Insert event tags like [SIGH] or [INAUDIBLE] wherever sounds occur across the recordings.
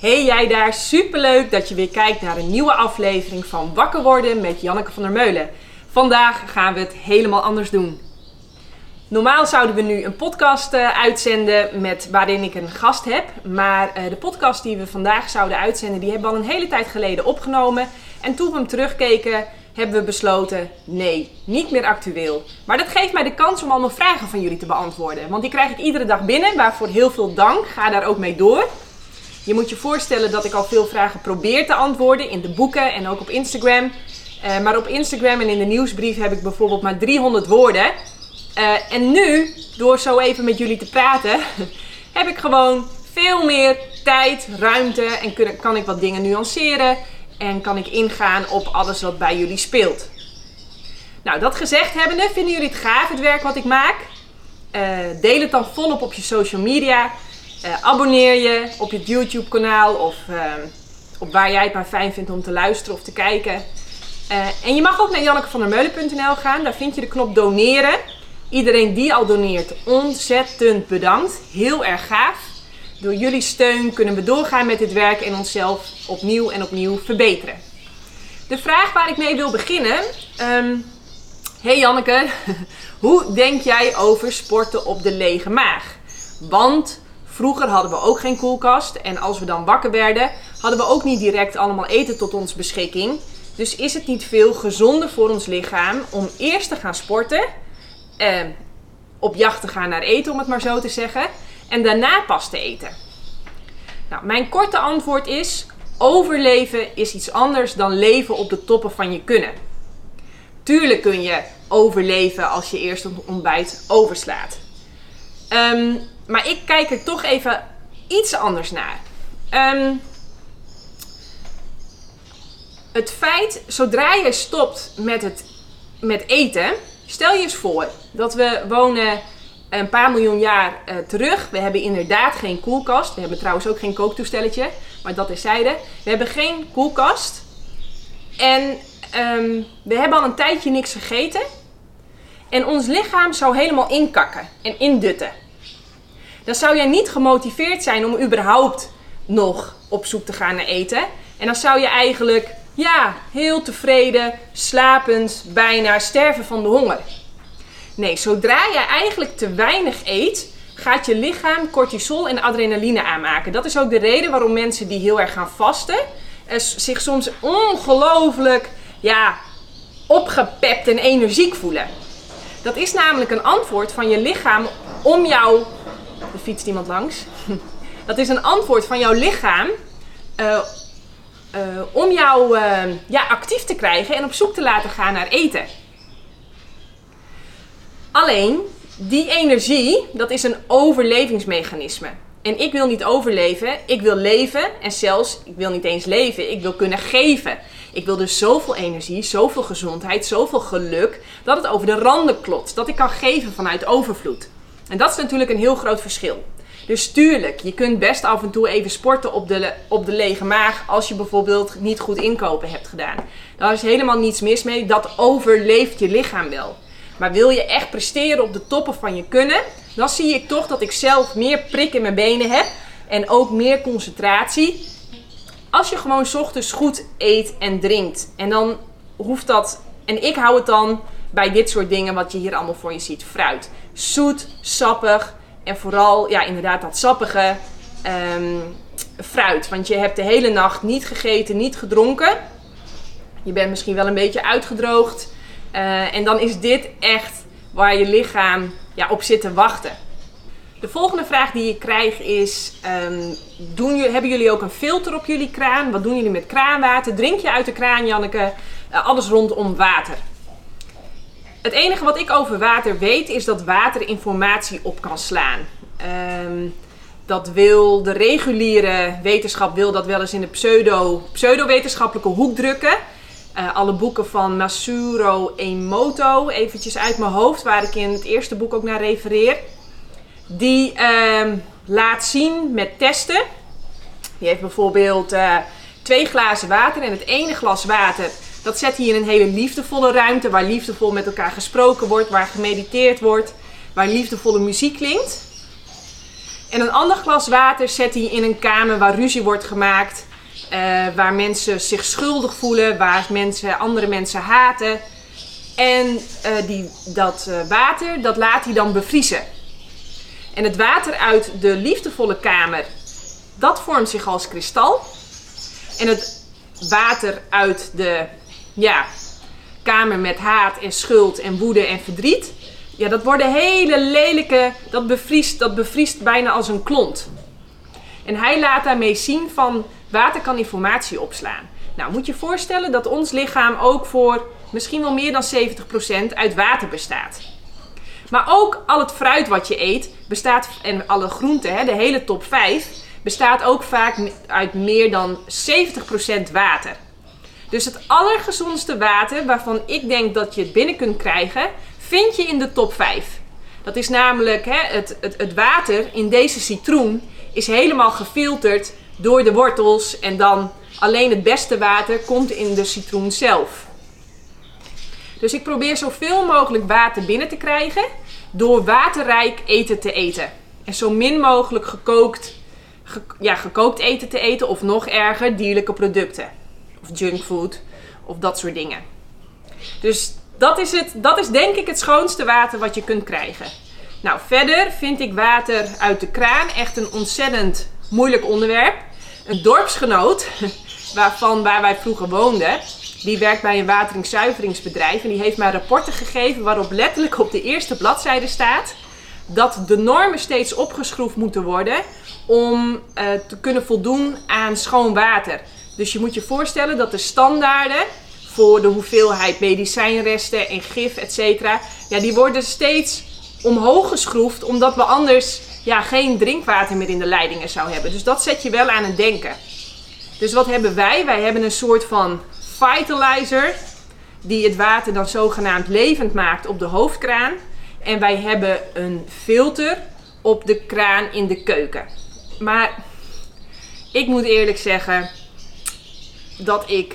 Hey jij daar, superleuk dat je weer kijkt naar een nieuwe aflevering van Wakker worden met Janneke van der Meulen. Vandaag gaan we het helemaal anders doen. Normaal zouden we nu een podcast uh, uitzenden met, waarin ik een gast heb. Maar uh, de podcast die we vandaag zouden uitzenden, die hebben we al een hele tijd geleden opgenomen. En toen we hem terugkeken, hebben we besloten, nee, niet meer actueel. Maar dat geeft mij de kans om allemaal vragen van jullie te beantwoorden. Want die krijg ik iedere dag binnen, waarvoor heel veel dank. Ga daar ook mee door. Je moet je voorstellen dat ik al veel vragen probeer te antwoorden in de boeken en ook op Instagram. Uh, maar op Instagram en in de nieuwsbrief heb ik bijvoorbeeld maar 300 woorden. Uh, en nu, door zo even met jullie te praten, [LAUGHS] heb ik gewoon veel meer tijd, ruimte en kan ik wat dingen nuanceren. En kan ik ingaan op alles wat bij jullie speelt. Nou, dat gezegd hebbende, vinden jullie het gaaf, het werk wat ik maak? Uh, deel het dan volop op je social media. Uh, abonneer je op je YouTube kanaal of uh, op waar jij het maar fijn vindt om te luisteren of te kijken. en je mag ook naar jannekevandermeulen.nl gaan, daar vind je de knop doneren. Iedereen die al doneert, ontzettend bedankt. Heel erg gaaf. Door jullie steun kunnen we doorgaan met dit werk en onszelf opnieuw en opnieuw verbeteren. De vraag waar ik mee wil beginnen. Um, hey Janneke, [LAUGHS] hoe denk jij over sporten op de lege maag? Want vroeger hadden we ook geen koelkast en als we dan wakker werden, hadden we ook niet direct allemaal eten tot ons beschikking. Dus is het niet veel gezonder voor ons lichaam om eerst te gaan sporten, eh, op jacht te gaan naar eten, om het maar zo te zeggen en daarna pas te eten? Nou, mijn korte antwoord is: overleven is iets anders dan leven op de toppen van je kunnen. Tuurlijk kun je overleven als je eerst een ontbijt overslaat. Um, maar ik kijk er toch even iets anders naar. Um, het feit, zodra je stopt met, het, met eten, stel je eens voor dat we wonen een paar miljoen jaar uh, terug. We hebben inderdaad geen koelkast. We hebben trouwens ook geen kooktoestelletje. Maar dat is zijde. We hebben geen koelkast. En um, we hebben al een tijdje niks gegeten. En ons lichaam zou helemaal inkakken en indutten. Dan zou jij niet gemotiveerd zijn om überhaupt nog op zoek te gaan naar eten. En dan zou je eigenlijk, ja, heel tevreden, slapend, bijna sterven van de honger. Nee, zodra je eigenlijk te weinig eet, gaat je lichaam cortisol en adrenaline aanmaken. Dat is ook de reden waarom mensen die heel erg gaan vasten, eh, zich soms ongelooflijk ja, opgepept en energiek voelen. Dat is namelijk een antwoord van je lichaam om jou. Er fietst iemand langs. [LAUGHS] Dat is een antwoord van jouw lichaam uh, uh, om jou uh, ja, actief te krijgen en op zoek te laten gaan naar eten. Alleen, die energie, dat is een overlevingsmechanisme. En ik wil niet overleven, ik wil leven. En zelfs, ik wil niet eens leven, ik wil kunnen geven. Ik wil dus zoveel energie, zoveel gezondheid, zoveel geluk, dat het over de randen klopt. Dat ik kan geven vanuit overvloed. En dat is natuurlijk een heel groot verschil. Dus tuurlijk, je kunt best af en toe even sporten op de, op de lege maag als je bijvoorbeeld niet goed inkopen hebt gedaan. Daar is helemaal niets mis mee, dat overleeft je lichaam wel. Maar wil je echt presteren op de toppen van je kunnen, dan zie ik toch dat ik zelf meer prik in mijn benen heb en ook meer concentratie. Als je gewoon ochtends goed eet en drinkt. En dan hoeft dat. En ik hou het dan bij dit soort dingen wat je hier allemaal voor je ziet. Fruit. Zoet, sappig. En vooral, ja, inderdaad, dat sappige um, fruit. Want je hebt de hele nacht niet gegeten, niet gedronken. Je bent misschien wel een beetje uitgedroogd. Uh, en dan is dit echt waar je lichaam ja, op zit te wachten. De volgende vraag die ik krijg is: um, doen, hebben jullie ook een filter op jullie kraan? Wat doen jullie met kraanwater? Drink je uit de kraan, Janneke? Uh, alles rondom water. Het enige wat ik over water weet is dat water informatie op kan slaan. Um, dat wil de reguliere wetenschap wil dat wel eens in de pseudo, pseudo-wetenschappelijke hoek drukken. Uh, alle boeken van Masuro Emoto, eventjes uit mijn hoofd, waar ik in het eerste boek ook naar refereer. Die uh, laat zien met testen. Die heeft bijvoorbeeld uh, twee glazen water en het ene glas water, dat zet hij in een hele liefdevolle ruimte, waar liefdevol met elkaar gesproken wordt, waar gemediteerd wordt, waar liefdevolle muziek klinkt. En een ander glas water zet hij in een kamer waar ruzie wordt gemaakt. eh, waar mensen zich schuldig voelen, waar mensen andere mensen haten. En eh, die, dat eh, water, dat laat hij dan bevriezen. En het water uit de liefdevolle kamer, dat vormt zich als kristal. En het water uit de ja, kamer met haat en schuld en woede en verdriet, ja, dat worden hele lelijke, dat bevriest, dat bevriest bijna als een klont. En hij laat daarmee zien van water kan informatie opslaan. Nou, moet je voorstellen dat ons lichaam ook voor misschien wel meer dan 70% uit water bestaat. Maar ook al het fruit wat je eet bestaat, en alle groenten, hè, de hele top 5, bestaat ook vaak uit meer dan 70% water. Dus het allergezondste water waarvan ik denk dat je het binnen kunt krijgen, vind je in de top 5. Dat is namelijk hè, het, het, het water in deze citroen is helemaal gefilterd door de wortels en dan alleen het beste water komt in de citroen zelf. Dus ik probeer zoveel mogelijk water binnen te krijgen door waterrijk eten te eten. En zo min mogelijk gekookt, ge- ja, gekookt eten te eten of nog erger dierlijke producten. Of junkfood of dat soort dingen. Dus dat is, het, dat is denk ik het schoonste water wat je kunt krijgen. Nou, verder vind ik water uit de kraan echt een ontzettend moeilijk onderwerp. Een dorpsgenoot, [LAUGHS] waarvan waar wij vroeger woonden, die werkt bij een wateringszuiveringsbedrijf. En die heeft mij rapporten gegeven waarop letterlijk op de eerste bladzijde staat dat de normen steeds opgeschroefd moeten worden om eh, te kunnen voldoen aan schoon water. Dus je moet je voorstellen dat de standaarden voor de hoeveelheid medicijnresten en gif, et cetera, ja, die worden steeds omhoog geschroefd, omdat we anders ja, geen drinkwater meer in de leidingen zou hebben. Dus dat zet je wel aan het denken. Dus wat hebben wij? Wij hebben een soort van vitalizer die het water dan zogenaamd levend maakt op de hoofdkraan. En wij hebben een filter op de kraan in de keuken. Maar ik moet eerlijk zeggen dat ik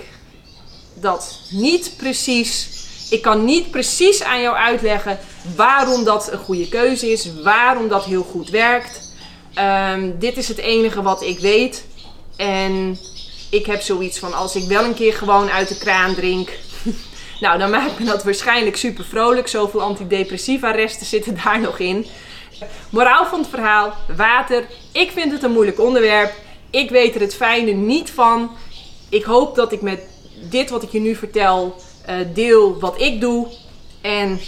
dat niet precies. Ik kan niet precies aan jou uitleggen waarom dat een goede keuze is, waarom dat heel goed werkt. Ehm, dit is het enige wat ik weet. En ik heb zoiets van als ik wel een keer gewoon uit de kraan drink. [LAUGHS] nou, dan maakt me dat waarschijnlijk super vrolijk. Zoveel antidepressiva resten zitten daar nog in. Moraal van het verhaal: water. Ik vind het een moeilijk onderwerp. Ik weet er het fijne niet van. Ik hoop dat ik met dit wat ik je nu vertel eh, deel wat ik doe. En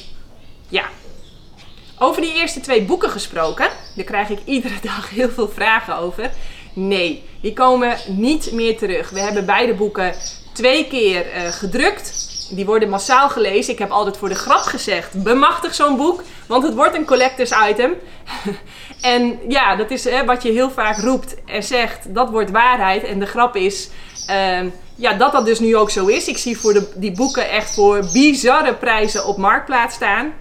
ja. Over die eerste twee boeken gesproken, daar krijg ik iedere [LAUGHS] dag heel veel vragen over. Nee, die komen niet meer terug. We hebben beide boeken twee keer eh, gedrukt. Die worden massaal gelezen. Ik heb altijd voor de grap gezegd: bemachtig zo'n boek, want het wordt een collectors item. [LAUGHS] en ja, dat is hè, wat je heel vaak roept en zegt: dat wordt waarheid. En de grap is. Ehm, ja, dat dat dus nu ook zo is. Ik zie voor de, die boeken echt voor bizarre prijzen op Marktplaats staan.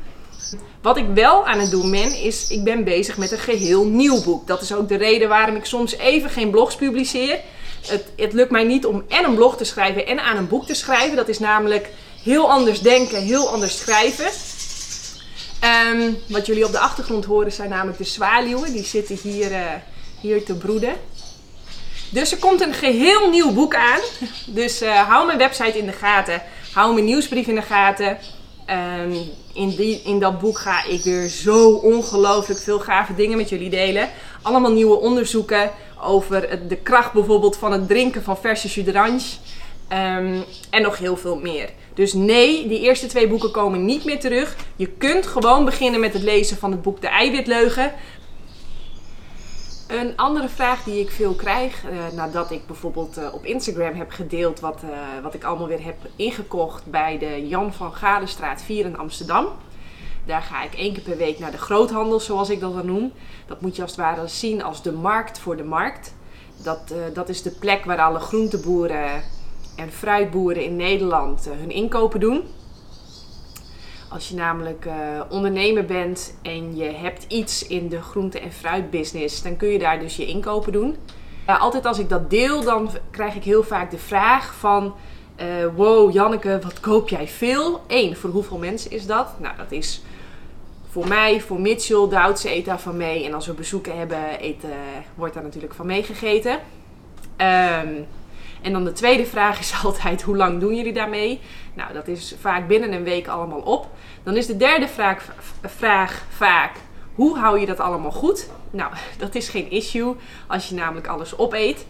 Wat ik wel aan het doen ben, is ik ben bezig met een geheel nieuw boek. Dat is ook de reden waarom ik soms even geen blogs publiceer. Het, het lukt mij niet om en een blog te schrijven en aan een boek te schrijven. Dat is namelijk heel anders denken, heel anders schrijven. Ehm, wat jullie op de achtergrond horen zijn namelijk de zwaluwen. Die zitten hier, eh, hier te broeden. Dus er komt een geheel nieuw boek aan. Dus eh, hou mijn website in de gaten. Hou mijn nieuwsbrief in de gaten. Ehm, in, die, in dat boek ga ik weer zo ongelooflijk veel gave dingen met jullie delen. Allemaal nieuwe onderzoeken over de kracht bijvoorbeeld van het drinken van verse jus d'orange. Ehm, en nog heel veel meer. Dus nee, die eerste twee boeken komen niet meer terug. Je kunt gewoon beginnen met het lezen van het boek De Eiwitleugen. Een andere vraag die ik veel krijg, eh, nadat ik bijvoorbeeld eh, op Instagram heb gedeeld wat, eh, wat ik allemaal weer heb ingekocht bij de Jan van Galenstraat 4 in Amsterdam. Daar ga ik één keer per week naar de groothandel, zoals ik dat dan noem. Dat moet je als het ware zien als de markt voor de markt. Dat, dat is de plek waar alle groenteboeren en fruitboeren in Nederland hun inkopen doen. Als je namelijk eh, ondernemer bent en je hebt iets in de groente- en fruitbusiness, dan kun je daar dus je inkopen doen. Altijd als ik dat deel, dan krijg ik heel vaak de vraag van... eh, wow, Janneke, wat koop jij veel? Eén, voor hoeveel mensen is dat? Nou, dat is voor mij, voor Mitchell, oudste eet daar van mee. En als we bezoeken hebben, eten, wordt daar natuurlijk van meegegeten. Ehm, en dan de tweede vraag is [LAUGHS] altijd, hoe lang doen jullie daarmee? Nou, dat is vaak binnen een week allemaal op. Dan is de derde vraag, vraag vaak, hoe hou je dat allemaal goed? Nou, [LAUGHS] dat is geen issue als je namelijk alles opeet.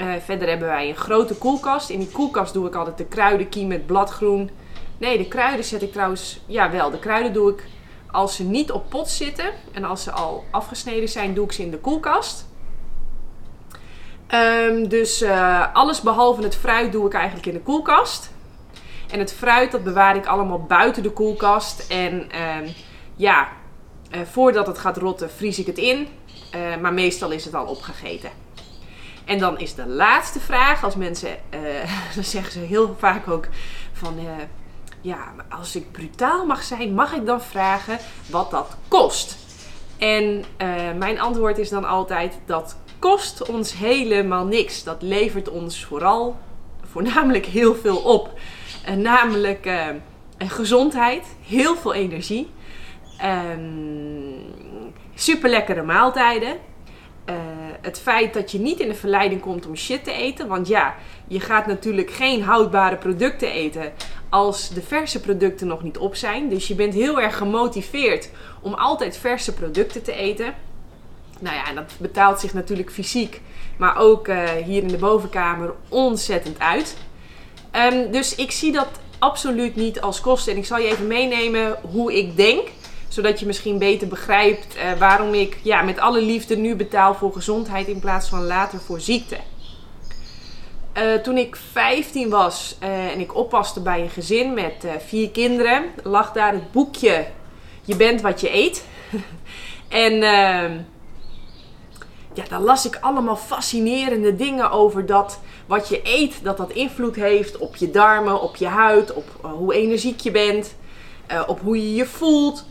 Uh, verder hebben wij een grote koelkast. In die koelkast doe ik altijd de kruiden, kiem met bladgroen. Nee, de kruiden zet ik trouwens... Ja, wel. De kruiden doe ik als ze niet op pot zitten. En als ze al afgesneden zijn, doe ik ze in de koelkast. Um, dus uh, alles behalve het fruit doe ik eigenlijk in de koelkast. En het fruit dat bewaar ik allemaal buiten de koelkast. En um, ja, uh, voordat het gaat rotten vries ik het in. Uh, maar meestal is het al opgegeten. En dan is de laatste vraag, als mensen, [LAUGHS] dan zeggen ze heel vaak ook van, ja, als ik brutaal mag zijn, mag ik dan vragen wat dat kost? En mijn antwoord is dan altijd dat kost ons helemaal niks. Dat levert ons vooral, voornamelijk heel veel op. Uh, namelijk uh, gezondheid, heel veel energie, um, super lekkere maaltijden. Uh, het feit dat je niet in de verleiding komt om shit te eten. Want ja, je gaat natuurlijk geen houdbare producten eten als de verse producten nog niet op zijn. Dus je bent heel erg gemotiveerd om altijd verse producten te eten. Nou ja, en dat betaalt zich natuurlijk fysiek, maar ook uh, hier in de bovenkamer ontzettend uit. Um, dus ik zie dat absoluut niet als kosten. En ik zal je even meenemen hoe ik denk, zodat je misschien beter begrijpt uh, waarom ik ja, met alle liefde nu betaal voor gezondheid in plaats van later voor ziekte. Uh, toen ik 15 was en ik oppaste bij een gezin met vier kinderen, lag daar het boekje Je bent wat je eet. [LAUGHS] en ehm, ja, daar las ik allemaal fascinerende dingen over dat wat je eet, dat dat invloed heeft op je darmen, op je huid, op uh, hoe energiek je bent, uh, op hoe je je voelt,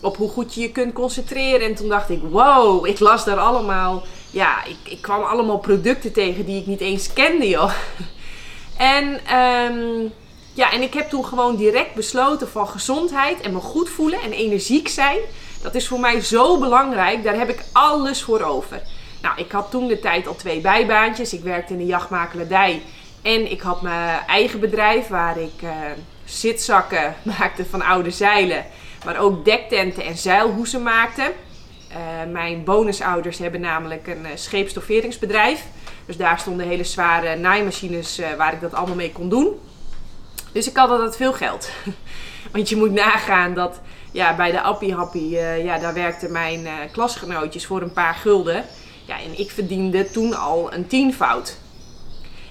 op hoe goed je je kunt concentreren. En toen dacht ik, wow, ik las daar allemaal, ja, ik, ik kwam allemaal producten tegen die ik niet eens kende, joh. [LAUGHS] En, um, ja, en ik heb toen gewoon direct besloten van gezondheid en me goed voelen en energiek zijn. Dat is voor mij zo belangrijk. Daar heb ik alles voor over. Nou, ik had toen de tijd al twee bijbaantjes. Ik werkte in de jachtmakelaardij. En ik had mijn eigen bedrijf waar ik uh, zitzakken [LAUGHS] maakte van oude zeilen. Maar ook dektenten en zeilhoesen maakte. Uh, mijn bonusouders hebben namelijk een uh, scheepstofferingsbedrijf. Dus daar stonden hele zware naaimachines waar ik dat allemaal mee kon doen. Dus ik had altijd veel geld. [LAUGHS] Want je moet nagaan dat ja, bij de Appie Happy, ja, daar werkten mijn klasgenootjes voor een paar gulden. Ja, en ik verdiende toen al een tienvoud.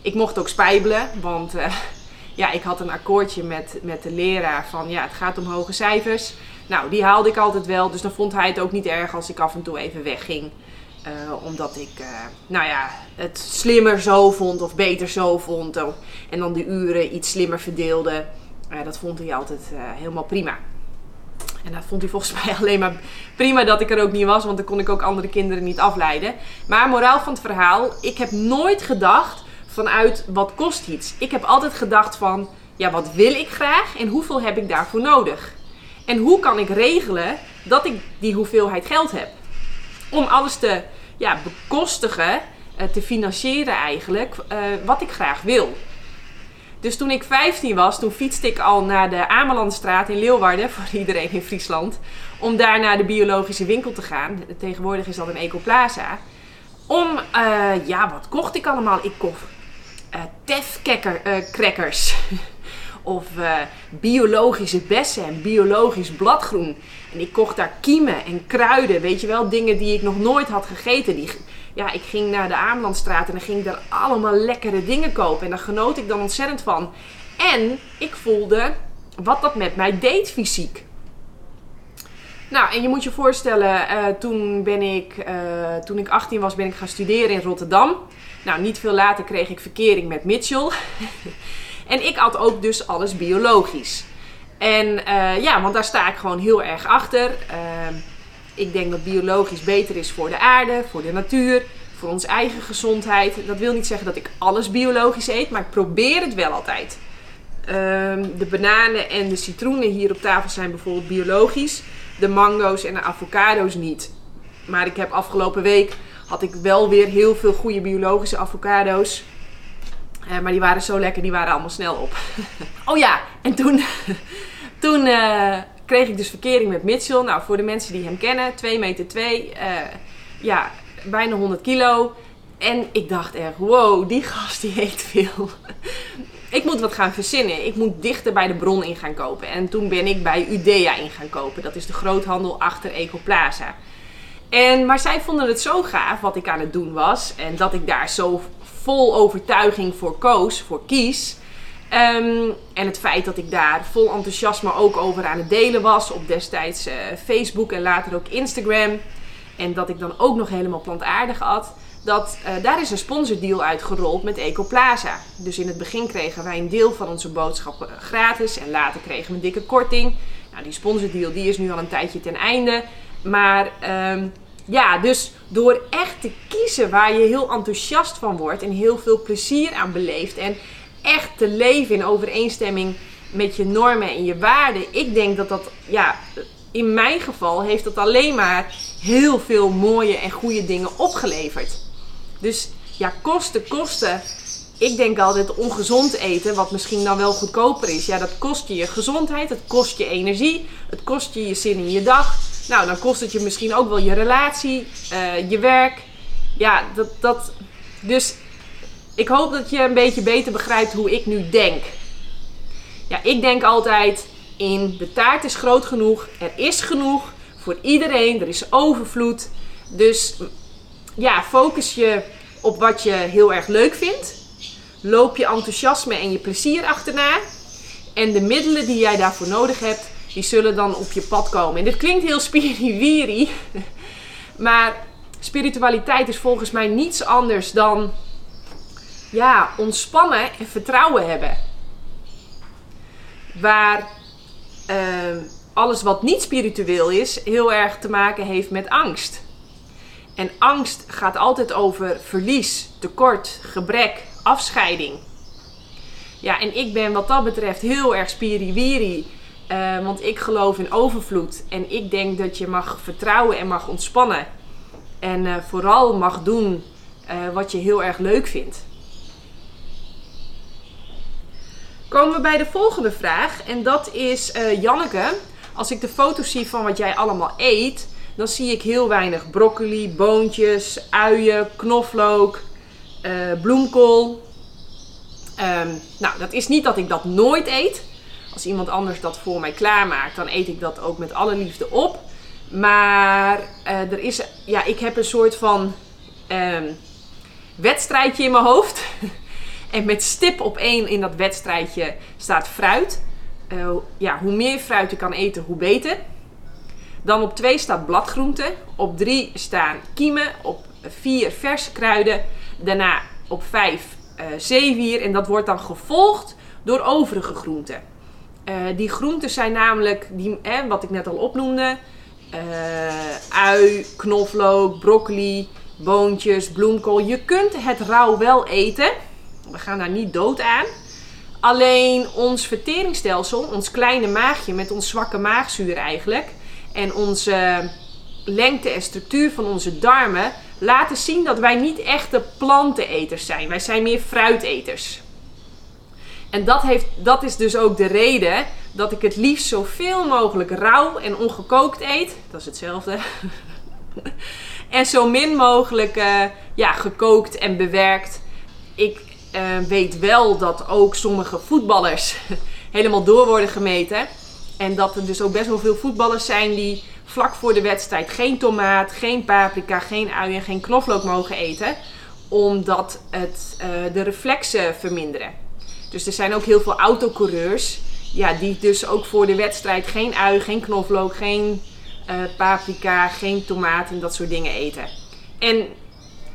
Ik mocht ook spijbelen, want uh, [LAUGHS] ja, ik had een akkoordje met, met de leraar van ja, het gaat om hoge cijfers. Nou, die haalde ik altijd wel, dus dan vond hij het ook niet erg als ik af en toe even wegging. Uh, omdat ik, uh, nou ja, het slimmer zo vond of beter zo vond. en dan de uren iets slimmer verdeelde. dat vond hij altijd helemaal prima. En dat vond hij volgens [LAUGHS] mij alleen maar prima dat ik er ook niet was, want dan kon ik ook andere kinderen niet afleiden. Maar moraal van het verhaal, ik heb nooit gedacht vanuit wat kost iets. Ik heb altijd gedacht van, ja, wat wil ik graag en hoeveel heb ik daarvoor nodig? En hoe kan ik regelen dat ik die hoeveelheid geld heb? Om alles te ja, bekostigen, eh, te financieren eigenlijk, uh, wat ik graag wil. Dus toen ik 15 was, toen fietste ik al naar de Amelandstraat in Leeuwarden, [LAUGHS] voor iedereen in Friesland, om daar naar de biologische winkel te gaan. Tegenwoordig is dat een Ecoplaza. Om, uh, ja, wat kocht ik allemaal? Ik kocht uh, tefcrackers. [LAUGHS] of uh, biologische bessen en biologisch bladgroen. En ik kocht daar kiemen en kruiden, weet je wel, dingen die ik nog nooit had gegeten. Die, ja, ik ging naar de Amelandstraat en dan ging ik daar allemaal lekkere dingen kopen. En daar genoot ik dan ontzettend van. En ik voelde wat dat met mij deed fysiek. Nou, en je moet je voorstellen, uh, toen, ben ik, uh, toen ik 18 was, ben ik gaan studeren in Rotterdam. Nou, niet veel later kreeg ik verkering met Mitchell. [LAUGHS] en ik had ook dus alles biologisch. En uh, ja, want daar sta ik gewoon heel erg achter. Ehm, ik denk dat biologisch beter is voor de aarde, voor de natuur, voor onze eigen gezondheid. Dat wil niet zeggen dat ik alles biologisch eet, maar ik probeer het wel altijd. Um, de bananen en de citroenen hier op tafel zijn bijvoorbeeld biologisch. de mango's en de avocado's niet. Maar ik heb afgelopen week had ik wel weer heel veel goede biologische avocado's. Eh, maar die waren zo lekker, die waren allemaal snel op. [LAUGHS] oh ja, en toen, [LAUGHS] toen eh, kreeg ik dus verkering met Mitchell. Nou, voor de mensen die hem kennen, 2 meter 2, eh, ja, bijna 100 kilo. En ik dacht echt, wow, die gast die eet veel. [LAUGHS] ik moet wat gaan verzinnen. Ik moet dichter bij de bron in gaan kopen. En toen ben ik bij Udea in gaan kopen. Dat is de groothandel achter Ecoplaza. En, maar zij vonden het zo gaaf wat ik aan het doen was. En dat ik daar zo vol overtuiging voor koos, voor kies. Ehm, en het feit dat ik daar vol enthousiasme ook over aan het delen was op destijds uh, Facebook en later ook Instagram. En dat ik dan ook nog helemaal plantaardig at. Dat, uh, daar is een sponsordeal uitgerold met Ecoplaza. Dus in het begin kregen wij een deel van onze boodschappen gratis en later kregen we een dikke korting. Nou, die sponsordeal die is nu al een tijdje ten einde. Maar um, ja, dus door echt te kiezen waar je heel enthousiast van wordt en heel veel plezier aan beleeft en echt te leven in overeenstemming met je normen en je waarden. Ik denk dat dat, ja, in mijn geval heeft dat alleen maar heel veel mooie en goede dingen opgeleverd. Dus ja, kosten, kosten. Ik denk altijd ongezond eten, wat misschien dan wel goedkoper is. Ja, dat kost je je gezondheid, het kost je energie, het kost je je zin in je dag. Nou, dan kost het je misschien ook wel je relatie, uh, je werk. Ja, dat, dat. Dus ik hoop dat je een beetje beter begrijpt hoe ik nu denk. Ja, ik denk altijd in de taart is groot genoeg, er is genoeg voor iedereen, er is overvloed. Dus ja, focus je op wat je heel erg leuk vindt. Loop je enthousiasme en je plezier achterna. En de middelen die jij daarvoor nodig hebt, die zullen dan op je pad komen. En dit klinkt heel spiriwiri, [LAUGHS] maar spiritualiteit is volgens mij niets anders dan ja, ontspannen en vertrouwen hebben. Waar uh, alles wat niet spiritueel is, heel erg te maken heeft met angst. En angst gaat altijd over verlies, tekort, gebrek, afscheiding. Ja, en ik ben wat dat betreft heel erg spiriwiri uh, want ik geloof in overvloed. En ik denk dat je mag vertrouwen en mag ontspannen. En uh, vooral mag doen uh, wat je heel erg leuk vindt. Komen we bij de volgende vraag. En dat is Janneke. Als ik de foto's zie van wat jij allemaal eet, dan zie ik heel weinig broccoli, boontjes, uien, knoflook, bloemkool. Um, nou, dat is niet dat ik dat nooit eet als iemand anders dat voor mij klaarmaakt, dan eet ik dat ook met alle liefde op. Maar uh, er is, ja, ik heb een soort van um, wedstrijdje in mijn hoofd. [LAUGHS] en met stip op één in dat wedstrijdje staat fruit. Uh, ja, hoe meer fruit je kan eten, hoe beter. Dan op twee staat bladgroenten. Op drie staan kiemen. Op vier verse kruiden. Daarna op vijf uh, zeewier. En dat wordt dan gevolgd door overige groenten. Uh, die groenten zijn namelijk, die, eh, wat ik net al opnoemde, uh, ui, knoflook, broccoli, boontjes, bloemkool. Je kunt het rauw wel eten. We gaan daar niet dood aan. Alleen ons verteringsstelsel, ons kleine maagje met ons zwakke maagzuur eigenlijk, en onze lengte en structuur van onze darmen laten zien dat wij niet echte planteneters zijn. Wij zijn meer fruiteters. En dat, heeft, dat is dus ook de reden dat ik het liefst zoveel mogelijk rauw en ongekookt eet. Dat is hetzelfde. [LAUGHS] en zo min mogelijk uh, ja, gekookt en bewerkt. Ik uh, weet wel dat ook sommige voetballers [LAUGHS] helemaal door worden gemeten. En dat er dus ook best wel veel voetballers zijn die vlak voor de wedstrijd geen tomaat, geen paprika, geen ui en geen knoflook mogen eten. Omdat het uh, de reflexen verminderen. Dus er zijn ook heel veel autocoureurs. Ja, die dus ook voor de wedstrijd geen ui, geen knoflook, geen uh, paprika, geen tomaat en dat soort dingen eten. En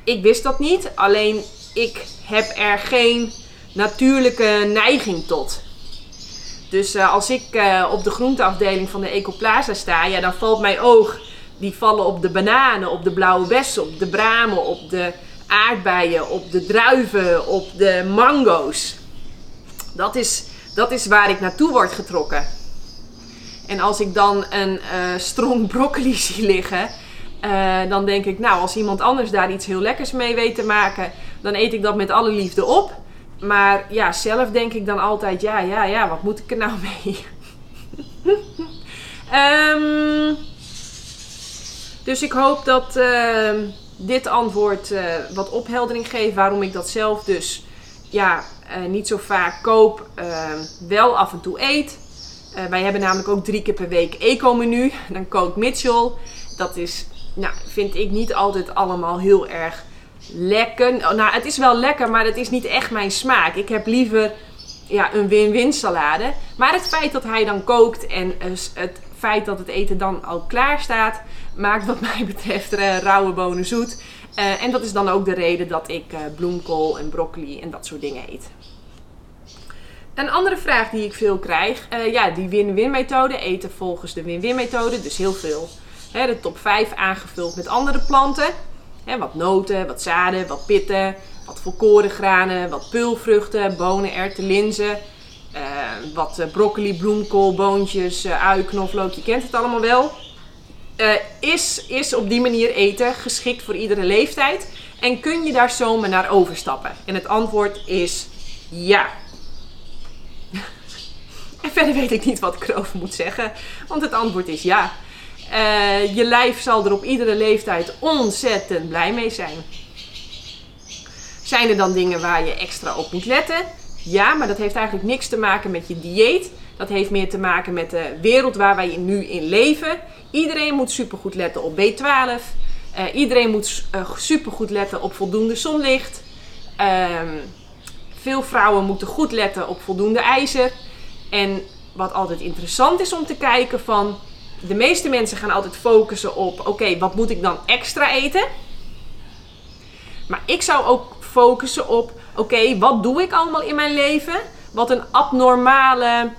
ik wist dat niet. Alleen ik heb er geen natuurlijke neiging tot. Dus uh, als ik uh, op de groenteafdeling van de Ecoplaza sta, ja, dan valt mijn oog. Die vallen op de bananen, op de blauwe bessen, op de bramen, op de aardbeien, op de druiven, op de mango's. Dat is, dat is waar ik naartoe word getrokken. En als ik dan een uh, strong [LAUGHS] broccoli zie liggen, uh, dan denk ik, nou, als iemand anders daar iets heel lekkers mee weet te maken, dan eet ik dat met alle liefde op. Maar ja, zelf denk ik dan altijd, ja, ja, ja, wat moet ik er nou [LAUGHS] mee? um, dus ik hoop dat uh, dit antwoord uh, wat opheldering geeft waarom ik dat zelf dus ja, uh, niet zo vaak koop, ehm, wel af en toe eet. wij hebben namelijk ook drie keer per week eco-menu. Dan kookt Mitchell. Dat is, nou, vind ik niet altijd allemaal heel erg lekker. Nou, het is wel lekker, maar het is niet echt mijn smaak. Ik heb liever ja, een win-win salade. Maar het feit dat hij dan kookt en het feit dat het eten dan al klaar staat, maakt wat mij betreft uh, rauwe bonen zoet. En dat is dan ook de reden dat ik bloemkool en broccoli en dat soort dingen eet. Een andere vraag die ik veel krijg, ja, die win-win methode, eten volgens de win-win methode, dus heel veel. De top 5 aangevuld met andere planten. Wat noten, wat zaden, wat pitten, wat volkorengranen, wat pulvruchten, bonen, erwten, linzen. wat broccoli, bloemkool, boontjes, ui, knoflook, je kent het allemaal wel. Uh, is, is op die manier eten geschikt voor iedere leeftijd? En kun je daar zomaar naar overstappen? En het antwoord is ja. En verder weet ik niet wat ik erover moet zeggen, want het antwoord is ja. Uh, je lijf zal er op iedere leeftijd ontzettend blij mee zijn. Zijn er dan dingen waar je extra op moet letten? Ja, maar dat heeft eigenlijk niks te maken met je dieet. Dat heeft meer te maken met de wereld waar wij nu in leven. Iedereen moet supergoed letten op B12. Uh, eh, iedereen moet uh, supergoed letten op voldoende zonlicht. Ehm, veel vrouwen moeten goed letten op voldoende ijzer. En wat altijd interessant is om te kijken van... De meeste mensen gaan altijd focussen op... Oké, wat moet ik dan extra eten? Maar ik zou ook focussen op... Oké, wat doe ik allemaal in mijn leven? Wat een abnormale...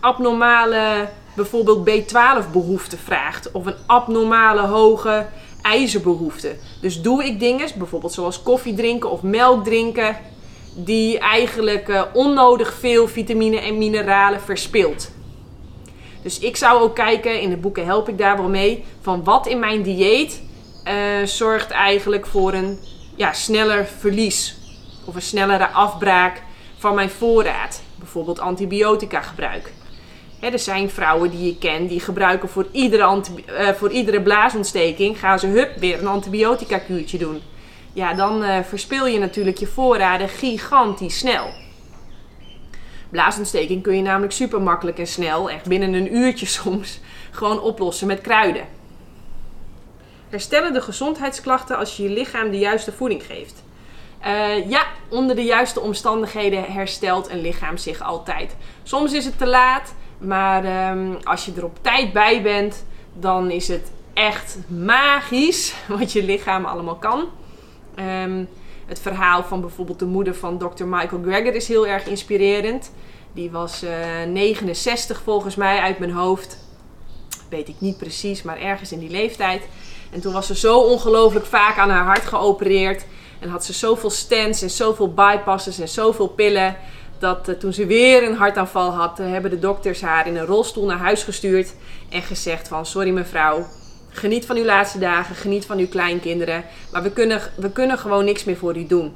Abnormale bijvoorbeeld B12 behoefte vraagt of een abnormale hoge ijzerbehoefte. Dus doe ik dingen, bijvoorbeeld zoals koffie drinken of melk drinken, die eigenlijk uh, onnodig veel vitamine en mineralen verspilt. Dus ik zou ook kijken, in de boeken help ik daar wel mee, van wat in mijn dieet uh, zorgt eigenlijk voor een ja, sneller verlies of een snellere afbraak van mijn voorraad. Bijvoorbeeld antibiotica gebruik er zijn vrouwen die je ken die gebruiken voor iedere, uh, voor iedere blaasontsteking, gaan ze hup weer een antibiotica kuurtje doen. Ja, dan uh, verspil je natuurlijk je voorraden gigantisch snel. Blaasontsteking kun je namelijk super makkelijk en snel, echt binnen een uurtje [LAUGHS] soms, gewoon oplossen met kruiden. Herstellen de gezondheidsklachten als je je lichaam de juiste voeding geeft? Uh, ja, onder de juiste omstandigheden herstelt een lichaam zich altijd. Soms is het te laat, maar um, als je er op tijd bij bent, dan is het echt magisch [LAUGHS] wat je lichaam allemaal kan. Um, het verhaal van bijvoorbeeld de moeder van Dr. Michael Greger is heel erg inspirerend. Die was uh, eh, 69 volgens mij uit mijn hoofd. Weet ik niet precies, maar ergens in die leeftijd. En toen was ze zo ongelooflijk vaak aan haar hart geopereerd. En had ze zoveel stents en zoveel bypasses en zoveel pillen dat uh, toen ze weer een hartaanval had, uh, hebben de dokters haar in een rolstoel naar huis gestuurd en gezegd van sorry mevrouw, geniet van uw laatste dagen, geniet van uw kleinkinderen, maar we kunnen, we kunnen gewoon niks meer voor u doen.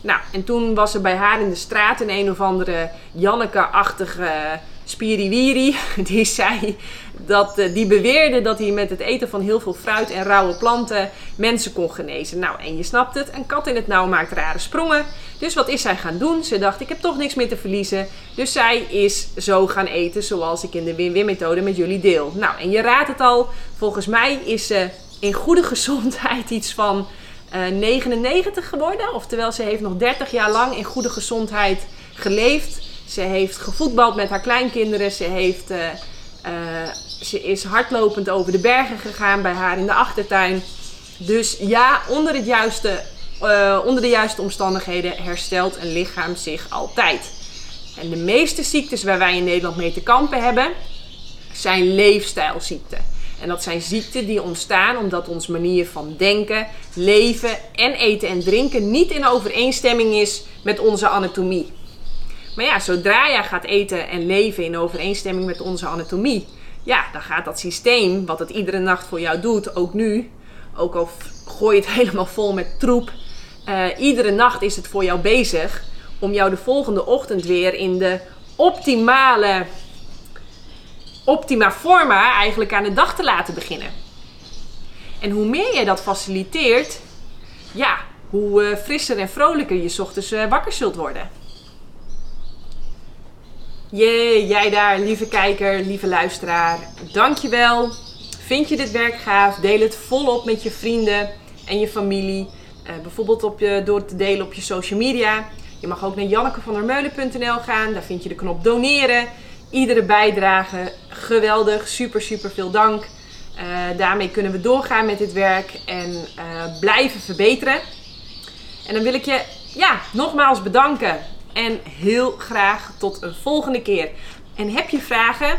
Nou, en toen was er bij haar in de straat een een of andere Janneke-achtige spiriwiri, [LAUGHS] die zei dat, uh, die beweerde dat hij met het eten van heel veel fruit en rauwe planten mensen kon genezen. Nou, en je snapt het, een kat in het nauw maakt rare sprongen. Dus wat is zij gaan doen? Ze dacht, ik heb toch niks meer te verliezen. Dus zij is zo gaan eten zoals ik in de win-win methode met jullie deel. Nou, en je raadt het al, volgens mij is ze in goede [LAUGHS] gezondheid iets van uh, eh, 99 geworden. Oftewel, ze heeft nog 30 jaar lang in goede gezondheid geleefd. Ze heeft gevoetbald met haar kleinkinderen. Ze, heeft, uh, uh, ze is hardlopend over de bergen gegaan bij haar in de achtertuin. Dus ja, onder, het juiste, uh, onder de juiste omstandigheden herstelt een lichaam zich altijd. En de meeste ziektes waar wij in Nederland mee te kampen hebben, zijn leefstijlziekten. En dat zijn ziekten die ontstaan omdat onze manier van denken, leven en eten en drinken niet in overeenstemming is met onze anatomie. Maar ja, zodra jij gaat eten en leven in overeenstemming met onze anatomie, ja, dan gaat dat systeem, wat het iedere nacht voor jou doet, ook nu, ook al gooi je het [LAUGHS] helemaal vol met troep, uh, iedere nacht is het voor jou bezig om jou de volgende ochtend weer in de optimale, optima forma eigenlijk aan de dag te laten beginnen. En hoe meer jij dat faciliteert, ja, hoe uh, frisser en vrolijker je ochtends uh, wakker zult worden. Jee, jij daar, lieve kijker, lieve luisteraar. Dankjewel. Vind je dit werk gaaf? Deel het volop met je vrienden en je familie. Uh, bijvoorbeeld op je, door te delen op je social media. Je mag ook naar jannekevandermeulen.nl gaan. Daar vind je de knop doneren. Iedere bijdrage geweldig. Super, super veel dank. Uh, daarmee kunnen we doorgaan met dit werk en uh, blijven verbeteren. En dan wil ik je ja, nogmaals bedanken. En heel graag tot een volgende keer. En heb je vragen?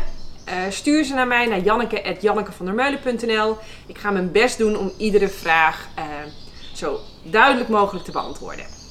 Stuur ze naar mij naar janneke.jannekevandermeulen.nl Ik ga mijn best doen om iedere vraag zo duidelijk mogelijk te beantwoorden.